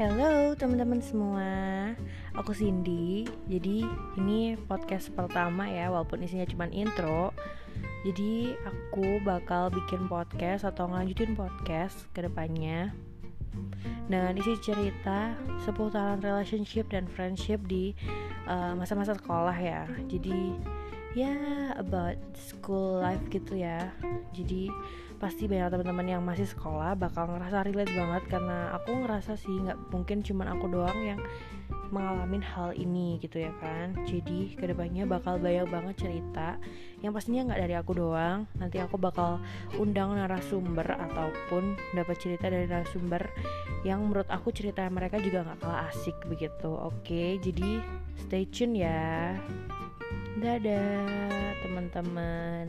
Halo teman-teman semua, aku Cindy. Jadi ini podcast pertama ya, walaupun isinya cuma intro. Jadi aku bakal bikin podcast atau ngelanjutin podcast ke depannya dengan isi cerita seputaran relationship dan friendship di eh, masa-masa uh, sekolah ya. Jadi ya about school life gitu ya. Jadi pasti banyak teman-teman yang masih sekolah bakal ngerasa relate banget karena aku ngerasa sih nggak mungkin cuman aku doang yang mengalami hal ini gitu ya kan. Jadi ke depannya bakal banyak banget cerita yang pastinya nggak dari aku doang. Nanti aku bakal undang narasumber ataupun dapat cerita dari narasumber yang menurut aku cerita mereka juga nggak kalah asik begitu. Oke jadi stay tune ya dadah teman-teman